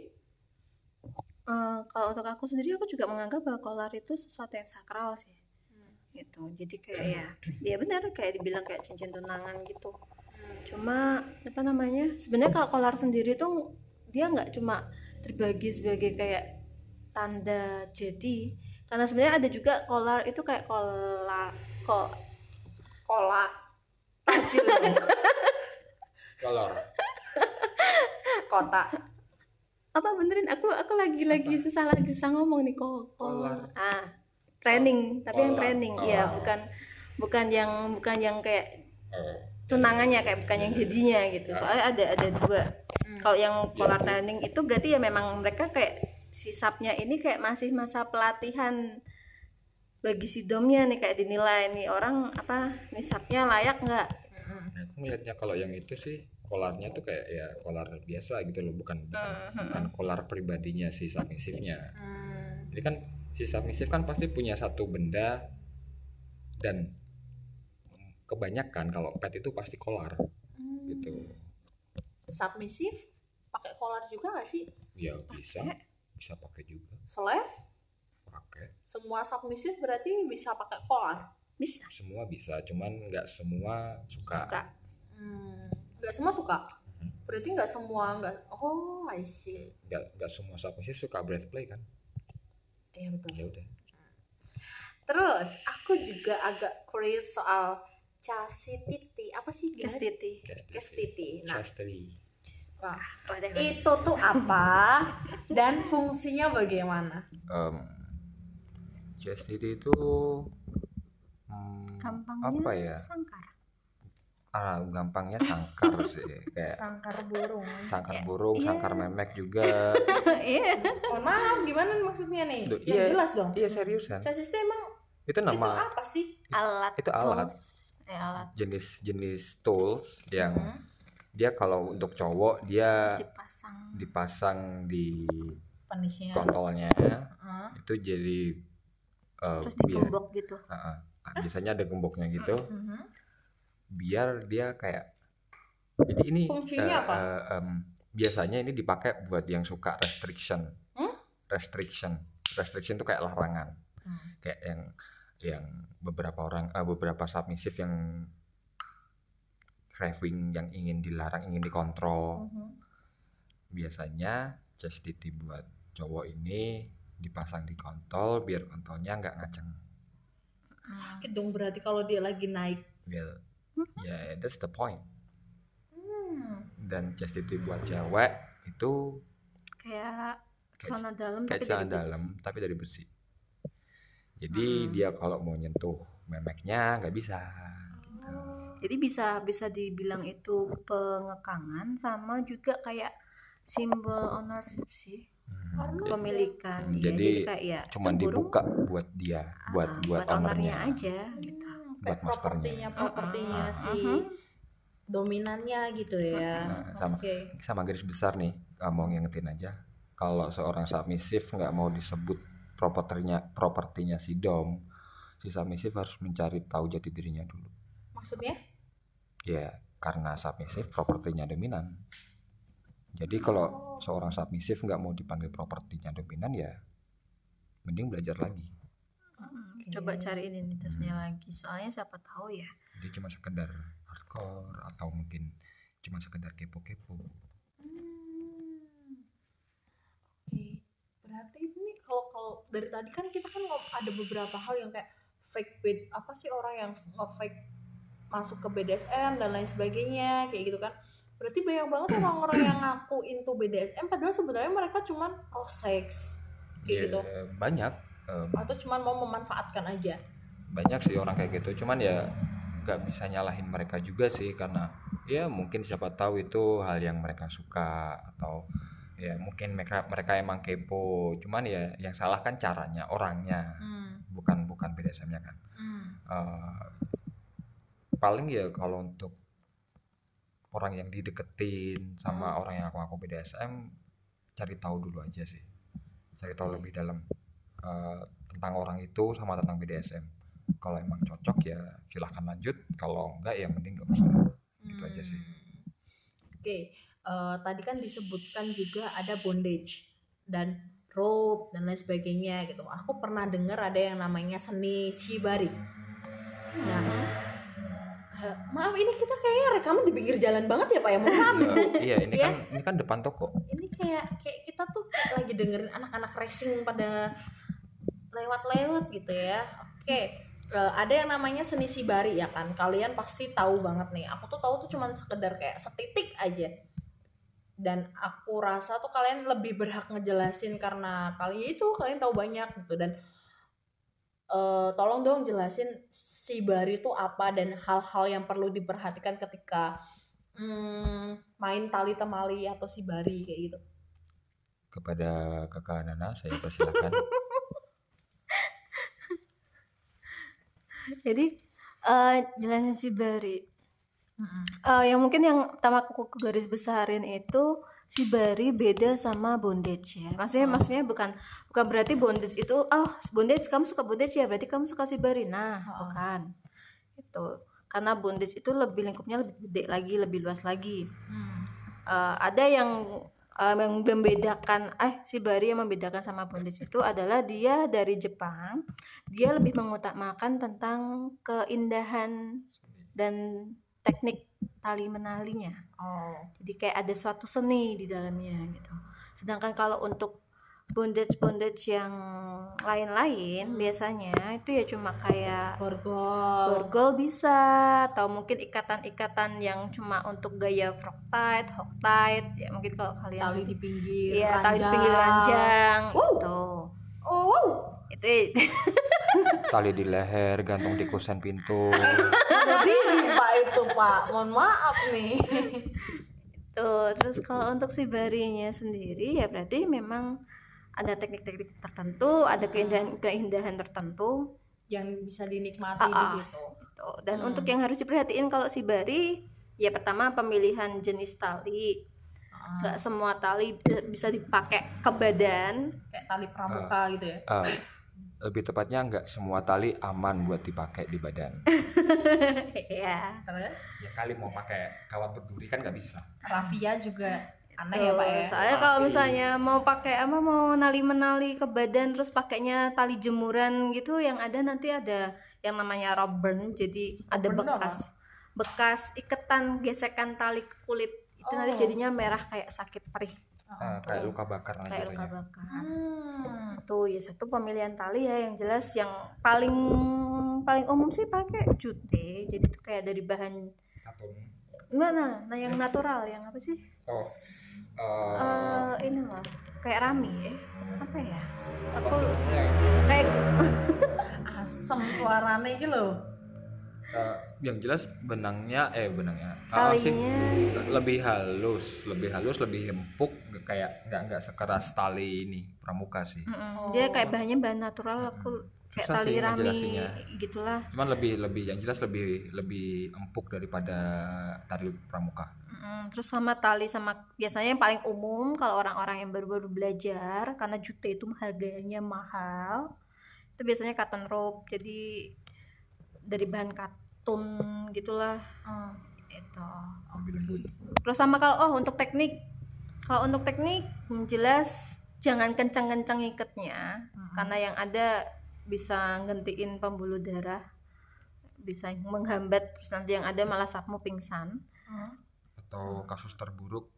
Eh, kalau untuk aku sendiri aku juga menganggap bahwa kolar itu sesuatu yang sakral sih Hmm. gitu jadi kayak ya dia benar kayak dibilang kayak cincin tunangan gitu. Cuma apa namanya sebenarnya kalau kolar sendiri tuh dia nggak cuma terbagi sebagai kayak tanda jadi karena sebenarnya ada juga kolar itu kayak kolar kok kolak tajil kolor kota. apa benerin aku aku lagi lagi susah lagi susah ngomong nih kok Kolar. ah training tapi yang Kolar. training Oh. iya bukan bukan yang bukan yang kayak Eh, tunangannya kayak bukan yang jadinya gitu Ya. soalnya ada ada dua Hmm. kalau yang kolar tuh. training itu berarti ya memang mereka kayak si sapnya ini kayak masih masa pelatihan bagi si domnya nih kayak dinilai nih orang apa nih sapnya layak nggak nah, aku ngeliatnya kalau yang itu sih kolarnya tuh kayak ya kolar biasa gitu loh bukan bukan, bukan kolar pribadinya si submisifnya Hmm. jadi kan si submisif kan pasti punya satu benda dan kebanyakan kalau pet itu pasti kolar Hmm. gitu Submisif, pakai kolar juga nggak sih? ya bisa bisa pakai juga Slave, pakai semua submisif berarti bisa pakai kolar. bisa semua bisa cuman nggak semua suka, suka Hmm. Nggak semua suka. Mhm. Berarti nggak semua nggak. Oh, I see. nggak nggak semua submisif suka breath play kan Iya betul. ya udah Terus aku juga agak curious soal chastity. Apa sih? chastity Chastity. Nah, Chastity. wah, itu tuh apa dan fungsinya bagaimana? Em, chastity itu Hmm, gampangnya apa ya sangkar ah gampangnya sangkar sih kayak Sangkar burung. sangkar Ya, burung iya. sangkar memek juga iya Mohon maaf, gimana maksudnya nih? Duh, Yang iya. jelas dong. iya seriusan Chassis itu emang itu itu nama apa sih? alat itu alat tools. Eh, alat jenis-jenis tools yang Hmm. dia kalau untuk cowok dia dipasang dipasang di Penisnya. kontolnya Heeh. itu jadi eh, terus biar digembok gitu Ah, ah. biasanya ada gemboknya gitu Mhm. biar dia kayak jadi ini Fungsinya eh, apa? eh, em, biasanya ini dipakai buat yang suka restriction Hmm? restriction restriction itu kayak larangan Hmm. kayak yang yang beberapa orang eh, beberapa submissive yang craving yang ingin dilarang ingin dikontrol Mhm. biasanya chastity buat cowok ini dipasang di kontol biar kontolnya nggak ngaceng Sakit dong berarti kalau dia lagi naik. biar ya that's the point Hmm. dan chastity buat cewek itu kayak celana dalam kayak tapi celana dalam tapi dari besi jadi Hmm. dia kalau mau nyentuh memeknya nggak bisa gitu. jadi bisa bisa dibilang itu pengekangan sama juga kayak simbol ownership sih Hmm, kepemilikan Hmm, iya. jadi jadi kayak ya cuman itu burung, dibuka buat dia buat ah, buat, ownernya aja gitu Hmm, Buat kayak masternya. propertinya propertinya Ah, ah, si ah. dominannya gitu ya. Nah, sama Oke. sama garis besar nih ah, mau ngingetin aja kalau seorang submissive nggak mau disebut propertinya propertinya si dom si submissive harus mencari tahu jati dirinya dulu Maksudnya? ya karena submissive propertinya dominan jadi kalau seorang submissive nggak mau dipanggil propertinya dominan ya mending belajar lagi Hmm, coba cari identitasnya Hmm. lagi soalnya siapa tahu ya dia cuma sekedar hardcore atau mungkin cuma sekedar kepo-kepo Hmm. Oke. Berarti ini kalau kalau dari tadi kan kita kan ada beberapa hal yang kayak fake bed apa sih orang yang nge-fake masuk ke BDSM dan lain sebagainya kayak gitu kan. Berarti banyak banget orang-orang yang ngaku into BDSM padahal sebenarnya mereka cuman oh seks kayak Ya, gitu banyak em, atau cuman mau memanfaatkan aja. banyak sih orang kayak gitu cuman ya nggak bisa nyalahin mereka juga sih karena ya mungkin siapa tahu itu hal yang mereka suka atau ya mungkin mereka mereka emang kepo cuman ya yang salah kan caranya orangnya Hmm. bukan bukan BDSM-nya kan Hmm. Eh, paling ya kalau untuk orang yang dideketin sama Hmm. orang yang aku aku BDSM cari tahu dulu aja sih cari tahu lebih dalam eh, tentang orang itu sama tentang BDSM kalau emang cocok ya silahkan lanjut kalau enggak ya mending nggak usah Gitu aja sih. Hmm. Oke, eh, tadi kan disebutkan juga ada bondage dan rope dan lain sebagainya gitu. Aku pernah dengar ada yang namanya seni shibari. Nah, eh, maaf ini kita kayaknya rekaman di pinggir jalan banget ya Pak ya. Mohon maaf. Eh, iya ini Iya. kan ini kan depan toko ini kayak kayak kita tuh kayak lagi dengerin anak-anak racing pada lewat-lewat gitu ya. Oke, eh, ada yang namanya seni shibari ya kan. Kalian pasti tahu banget nih. Aku tuh tahu tuh cuman sekedar kayak setitik aja. Dan aku rasa tuh kalian lebih berhak ngejelasin karena kali itu kalian tahu banyak gitu. Dan eh, tolong dong jelasin shibari itu apa dan hal-hal yang perlu diperhatikan ketika hmm, main tali temali atau shibari kayak gitu. kepada kakak Nana saya persilakan. Jadi eh jelasin si Bari Eh, yang mungkin yang pertama aku ke garis besarin itu si Bari beda sama bondage ya. Maksudnya maksudnya bukan bukan berarti bondage itu oh bondage kamu suka bondage ya berarti kamu suka si Bari. Nah, bukan. Itu. Karena bondage itu lebih lingkupnya lebih gede lagi, lebih luas lagi. Hmm. Eh, ada yang eh, yang membedakan eh si Bari yang membedakan sama bondage itu adalah dia dari Jepang. Dia lebih mengutamakan tentang keindahan dan teknik tali menalinya. Oh. Jadi kayak ada suatu seni di dalamnya gitu. Sedangkan kalau untuk bondage bondage yang lain-lain biasanya itu ya cuma kayak Borgol. borgol bisa atau mungkin ikatan-ikatan yang cuma untuk gaya frog tight, hog tight ya mungkin kalau kalian Tali di pinggir. Iya, tali di ranjang. pinggir ranjang Wow. gitu. Oh. Itu tali di leher gantung di kusen pintu itu pak. Mohon maaf nih. Tuh, terus kalau untuk si barinya sendiri ya berarti memang ada teknik-teknik tertentu, ada keindahan-keindahan tertentu. Yang bisa dinikmati Ah, di ah. situ. Gitu. Dan untuk yang harus diperhatiin kalau si bari, ya pertama pemilihan jenis tali. Ah. Nggak semua tali bi- bisa dipakai ke badan. Kayak tali pramuka gitu ya. Eh, lebih tepatnya nggak semua tali aman buat dipakai di badan. Ya. Terus? Ya kali mau pakai kawat berduri kan nggak bisa. Rafia juga aneh ya pak ya. Soalnya kalau misalnya mau pakai apa mau nali-menali ke badan terus pakainya tali jemuran gitu yang ada nanti ada yang namanya rubber jadi ada bekas bekas iketan gesekan tali ke kulit. Itu nanti Oh. jadinya merah kayak sakit perih Eh, kayak luka bakar nanti kayak luka bakar. Hmm. Tuh ya satu pemilihan tali ya yang jelas yang paling paling umum sih pakai jute. Jadi tuh kayak dari bahan Atom. mana? Nah yang natural yang apa sih? oh eh, Eh ini lah kayak rami ya. Apa ya? Aku ya, kayak Asem suaranya gitu loh. Eh, yang jelas benangnya eh benangnya sih? Talinya. Lebih halus lebih halus lebih empuk kayak nggak nggak sekeras tali ini pramuka sih. Mm-mm. dia kayak bahannya bahan natural aku kayak Susah tali sih rami gitulah. cuman lebih lebih yang jelas lebih lebih empuk daripada tali pramuka. Mm, terus sama tali sama biasanya yang paling umum kalau orang-orang yang baru-baru belajar karena jute itu harganya mahal itu biasanya cotton rope. Jadi dari bahan katun gitulah. Hmm. itu. Terus sama kalau oh untuk teknik. Kalau untuk teknik yang jelas jangan kencang-kencang ikatnya karena yang ada bisa ngentiin pembuluh darah bisa menghambat terus nanti yang ada malah sapmu pingsan. Hmm. atau kasus terburuk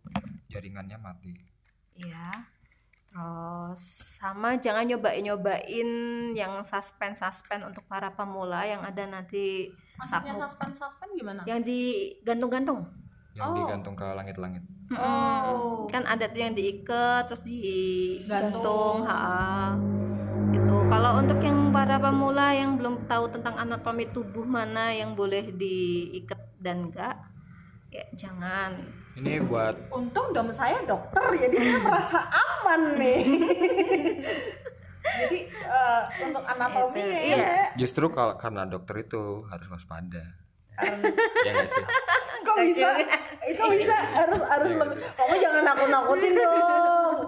jaringannya mati. Iya. Terus sama jangan nyobain-nyobain yang suspense-suspense untuk para pemula yang ada nanti Maksudnya suspend gimana? yang digantung-gantung. yang Oh. digantung ke langit-langit Oh. Kan ada tuh yang diikat terus digantung, Gantung. ha. Gitu. Kalau untuk yang para pemula yang belum tahu tentang anatomi tubuh mana yang boleh diikat dan enggak, ya jangan. Ini buat Untung dom saya dokter, jadi saya merasa aman nih. jadi eh, untuk anatomi Itu, ya, iya. ya. justru kalau karena dokter itu harus waspada ya sih Kok bisa? Kok bisa? Harus harus lebih. Kamu jangan nakut-nakutin dong.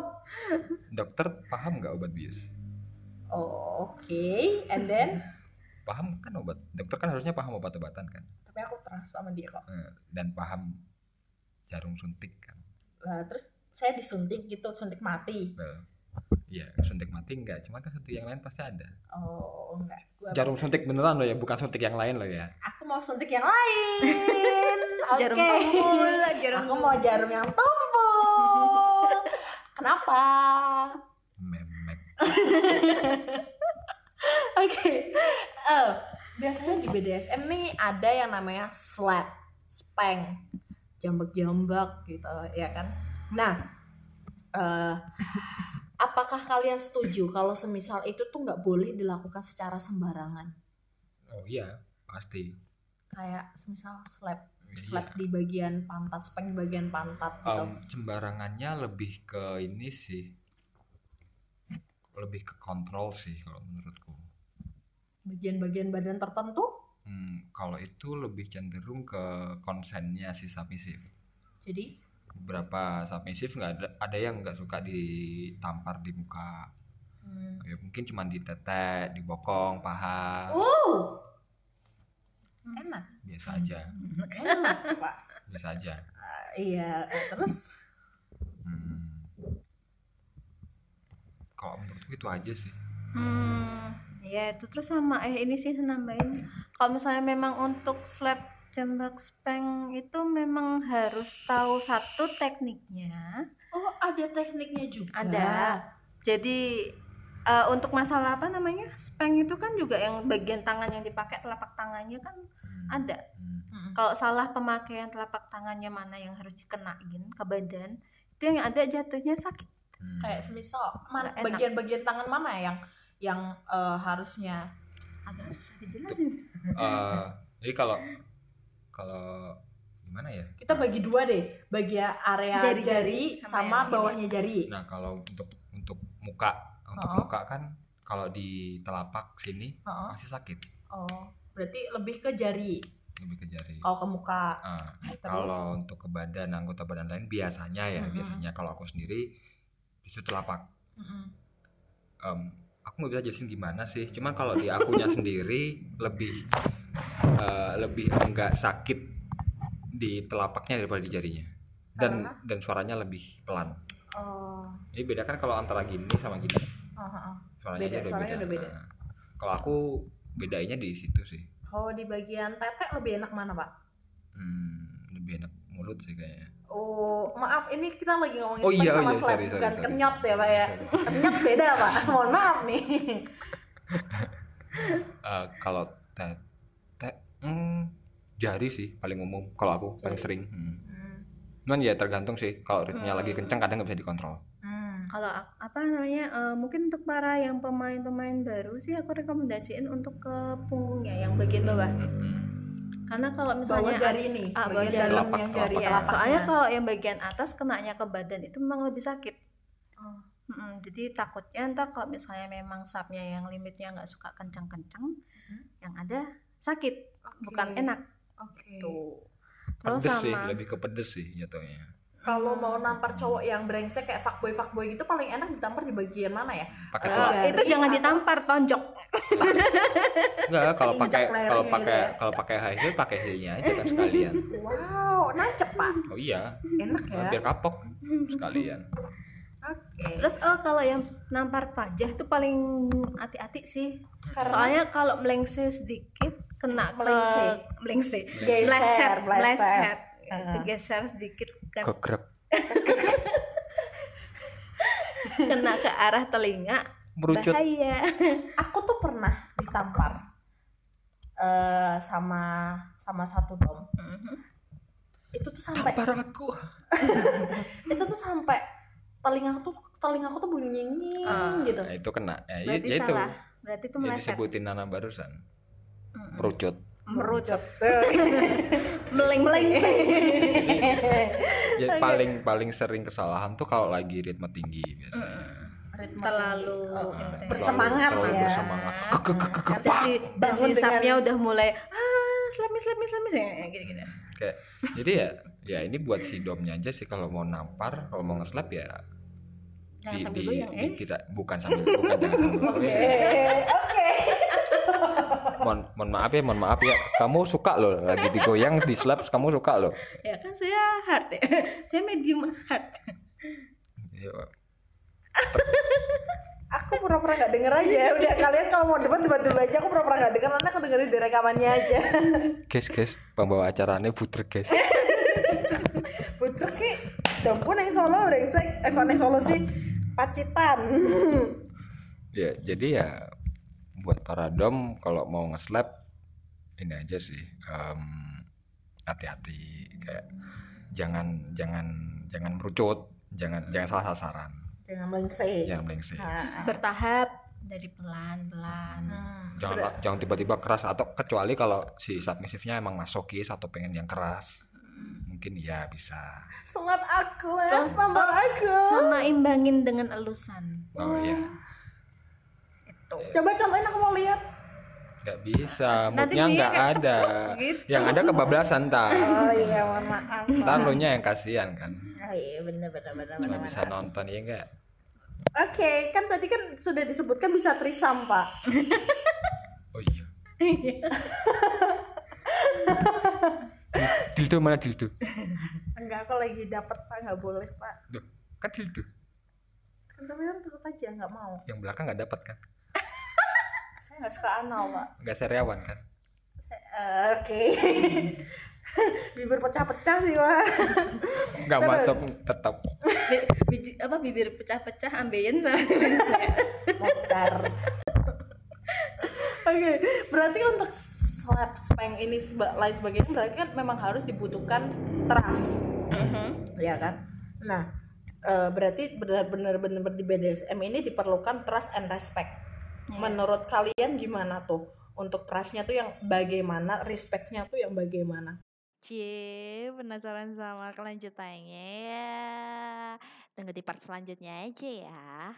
dokter paham nggak obat bius Oh, Oke, and then paham kan obat dokter kan harusnya paham obat-obatan kan tapi aku trust sama dia kok. Eh, dan paham jarum suntik kan Lah, terus saya disuntik gitu, suntik mati. Well, Iya, suntik mati enggak, cuma kan suntik yang lain pasti ada. Oh, enggak. Gua Jarum suntik beneran loh ya, bukan suntik yang lain loh ya. aku mau suntik yang lain. Oke. Jarum tumpul, jarum Aku mau jarum yang tumpul. Kenapa? Memek. Oke. Eh, biasanya di BDSM nih ada yang namanya slap, spank, jambak-jambak gitu, ya kan? Nah, eh apakah kalian setuju kalau semisal itu tuh nggak boleh dilakukan secara sembarangan? Oh iya, pasti. Kayak semisal slap, Iya. slap di bagian pantat, spank di bagian pantat gitu. Em, sembarangannya lebih ke ini sih. Lebih ke kontrol sih kalau menurutku. Bagian-bagian badan tertentu. Hmm, kalau itu lebih cenderung ke konsennya si submissive. Jadi, Beberapa submissive nggak ada, ada yang nggak suka ditampar di muka. hmm. Ya, mungkin cuma di tete, di bokong, paha, wow, enak, biasa aja, enak pak. biasa aja. Iya, eh, terus Hmm. Kalau menurutku itu aja sih. Hmm, ya itu terus sama eh ini sih nambahin kalau misalnya memang untuk slap jambak speng itu memang harus tahu satu tekniknya oh ada tekniknya juga. ada jadi eh, untuk masalah apa namanya speng itu kan juga yang bagian tangan yang dipakai telapak tangannya kan Hmm. ada Hmm. Kalau salah pemakaian telapak tangannya mana yang harus dikenain ke badan itu yang ada jatuhnya sakit Hmm. Kayak semisal bagian-bagian tangan mana yang yang eh, harusnya agak susah dijelasin Eh, jadi kalau kalau gimana ya Kita bagi dua deh, bagi area jari, Jari-jari sama, sama ini. bawahnya jari. nah kalau untuk untuk muka untuk Oh. muka kan kalau di telapak sini Heeh. masih sakit Oh, berarti lebih ke jari lebih ke jari kalau ke muka. Ah, Terus? kalau untuk ke badan anggota badan lain biasanya ya Mm-mm. biasanya kalau aku sendiri justru telapak Mm-mm. Em, aku nggak bisa jelasin gimana sih cuman kalau di akunya sendiri lebih eh, lebih enggak sakit di telapaknya daripada di jarinya dan Karena? dan suaranya lebih pelan Oh, ini beda kan kalau antara gini sama gini oh, oh, oh. suaranya Beda, aja udah suaranya beda, udah beda. Nah, kalau aku bedainnya di situ sih Kalau di bagian tete lebih enak mana, Pak? Hmm, lebih enak mulut sih kayaknya Oh, maaf, ini kita lagi ngomongin Oh iya, sama iya, slap, sorry, sorry, bukan sorry. kenyot ya, Pak ya. Sorry. Kenyot beda, Pak. Mohon maaf nih. Eh, kalau teh teh hmm, jari sih paling umum kalau aku paling Jari. sering hmm. Hmm. cuman ya tergantung sih kalau ritmenya lagi Hmm. kencang kadang nggak bisa dikontrol Hmm. kalau apa namanya eh, mungkin untuk para yang pemain-pemain baru sih aku rekomendasiin untuk ke punggungnya yang bagian bawah Mm-mm. Karena kalau Bawah misalnya jari nih, ah, bawah bagian jari. dalam Telapak, yang jari ya soalnya kalau yang bagian atas kenanya ke badan itu memang lebih sakit Oh. Mm-mm, jadi takutnya ntar kalau misalnya memang sapnya yang limitnya nggak suka kencang-kencang Hmm. yang ada sakit bukan Oke. enak Oke. tuh terus pedes sih sama lebih ke pedes sih jatuhnya Kalau mau nampar cowok yang brengsek kayak fuckboy fuckboy gitu paling enak ditampar di bagian mana ya? pakai Eh, telak jari itu jangan atau- ditampar tonjok enggak kalau pakai kalau gitu pakai ya. kalau pakai high heel pakai heelnya aja kan sekalian Wow, nancep pak, oh iya enak ya. biar kapok sekalian Oke. terus oh kalau yang nampar pajah itu paling hati-hati sih Karena- soalnya kalau melengse sedikit kena Melengse. ke melengse Geser, meleset meleset. meleset Ah. kegeser sedikit kan kegrek kena ke arah telinga merucut. bahaya. Aku tuh pernah ditampar eh sama sama satu dom. Itu tuh sampai tampar aku. Itu tuh sampai telingaku tuh telingaku tuh bunyi nying Ah. gitu. nah, itu kena. Ya, ya, berarti ya itu. salah. Berarti itu meleset. disebutin Nana barusan. Mm-mm. merucut Merucut. melengse ya, paling paling sering kesalahan tuh kalau lagi ritme tinggi biasanya. Ritme terlalu tinggi. Oh, bersemangat terlalu ya. bersemangat. Ke- ke- ke- ke- ke- dan si, dan si sapnya udah mulai ah slamis slamis slamis ya gitu gitu kayak jadi ya ya ini buat si domnya aja sih. Kalau mau nampar kalau mau nge-slap ya di, di, goyang eh. dikira bukan sambil bukan jangan sambil Oke, oke. Mohon mohon maaf ya mohon maaf ya kamu suka loh lagi digoyang di slap kamu suka loh ya kan saya hard ya saya medium hard Ya, Aku pura-pura gak denger aja. Udah kalian kalau mau debat debat dulu aja. Aku pura-pura gak denger. Nanti aku dengerin di rekamannya aja. guys guys pembawa acaranya puter guys Putra ki, dampun yang solo brengsek. Eh kok yang solo sih? Pacitan. ya jadi ya buat para dom kalau mau nge-slap ini aja sih em, hati-hati kayak jangan jangan jangan merucut jangan jangan salah sasaran. Jangan melengsek. jangan melengsek. Ah, bertahap dari pelan pelan hmm. jangan jangan tiba-tiba keras atau kecuali kalau si submisifnya emang masokis atau pengen yang keras mungkin ya bisa. Sungat aku, ya, tambah aku. sama imbangin dengan elusan. Oh iya itu Coba contohin aku mau lihat. nggak bisa moodnya nggak ada gitu. yang ada kebablasan tak Oh iya, mohon maaf. ntar lu nya yang kasihan kan Oh iya, bener bener bener nggak bisa bener. nonton ya enggak Oke, kan tadi kan sudah disebutkan bisa trisam, Pak. oh iya dildo mana dildo Enggak, aku lagi dapat Pak, nggak boleh, Pak. Duh, kan dildo Kan tapi kan tetap aja nggak mau. yang belakang nggak dapat kan Saya nggak suka anal, Pak. nggak seriawan kan Eh, Oke. Bibir pecah-pecah sih, Pak. nggak masuk tetap Bi- biji- apa bibir pecah-pecah ambeien sama. Oke, berarti untuk slap spank ini seba- lain sebagainya berarti kan memang harus dibutuhkan trust, ya kan? Nah, eh, berarti benar-benar benar di BDSM ini diperlukan trust and respect. Menurut kalian gimana tuh untuk trustnya tuh yang bagaimana respectnya tuh yang bagaimana Cie, penasaran sama kelanjutannya ya. Tunggu di part selanjutnya aja ya.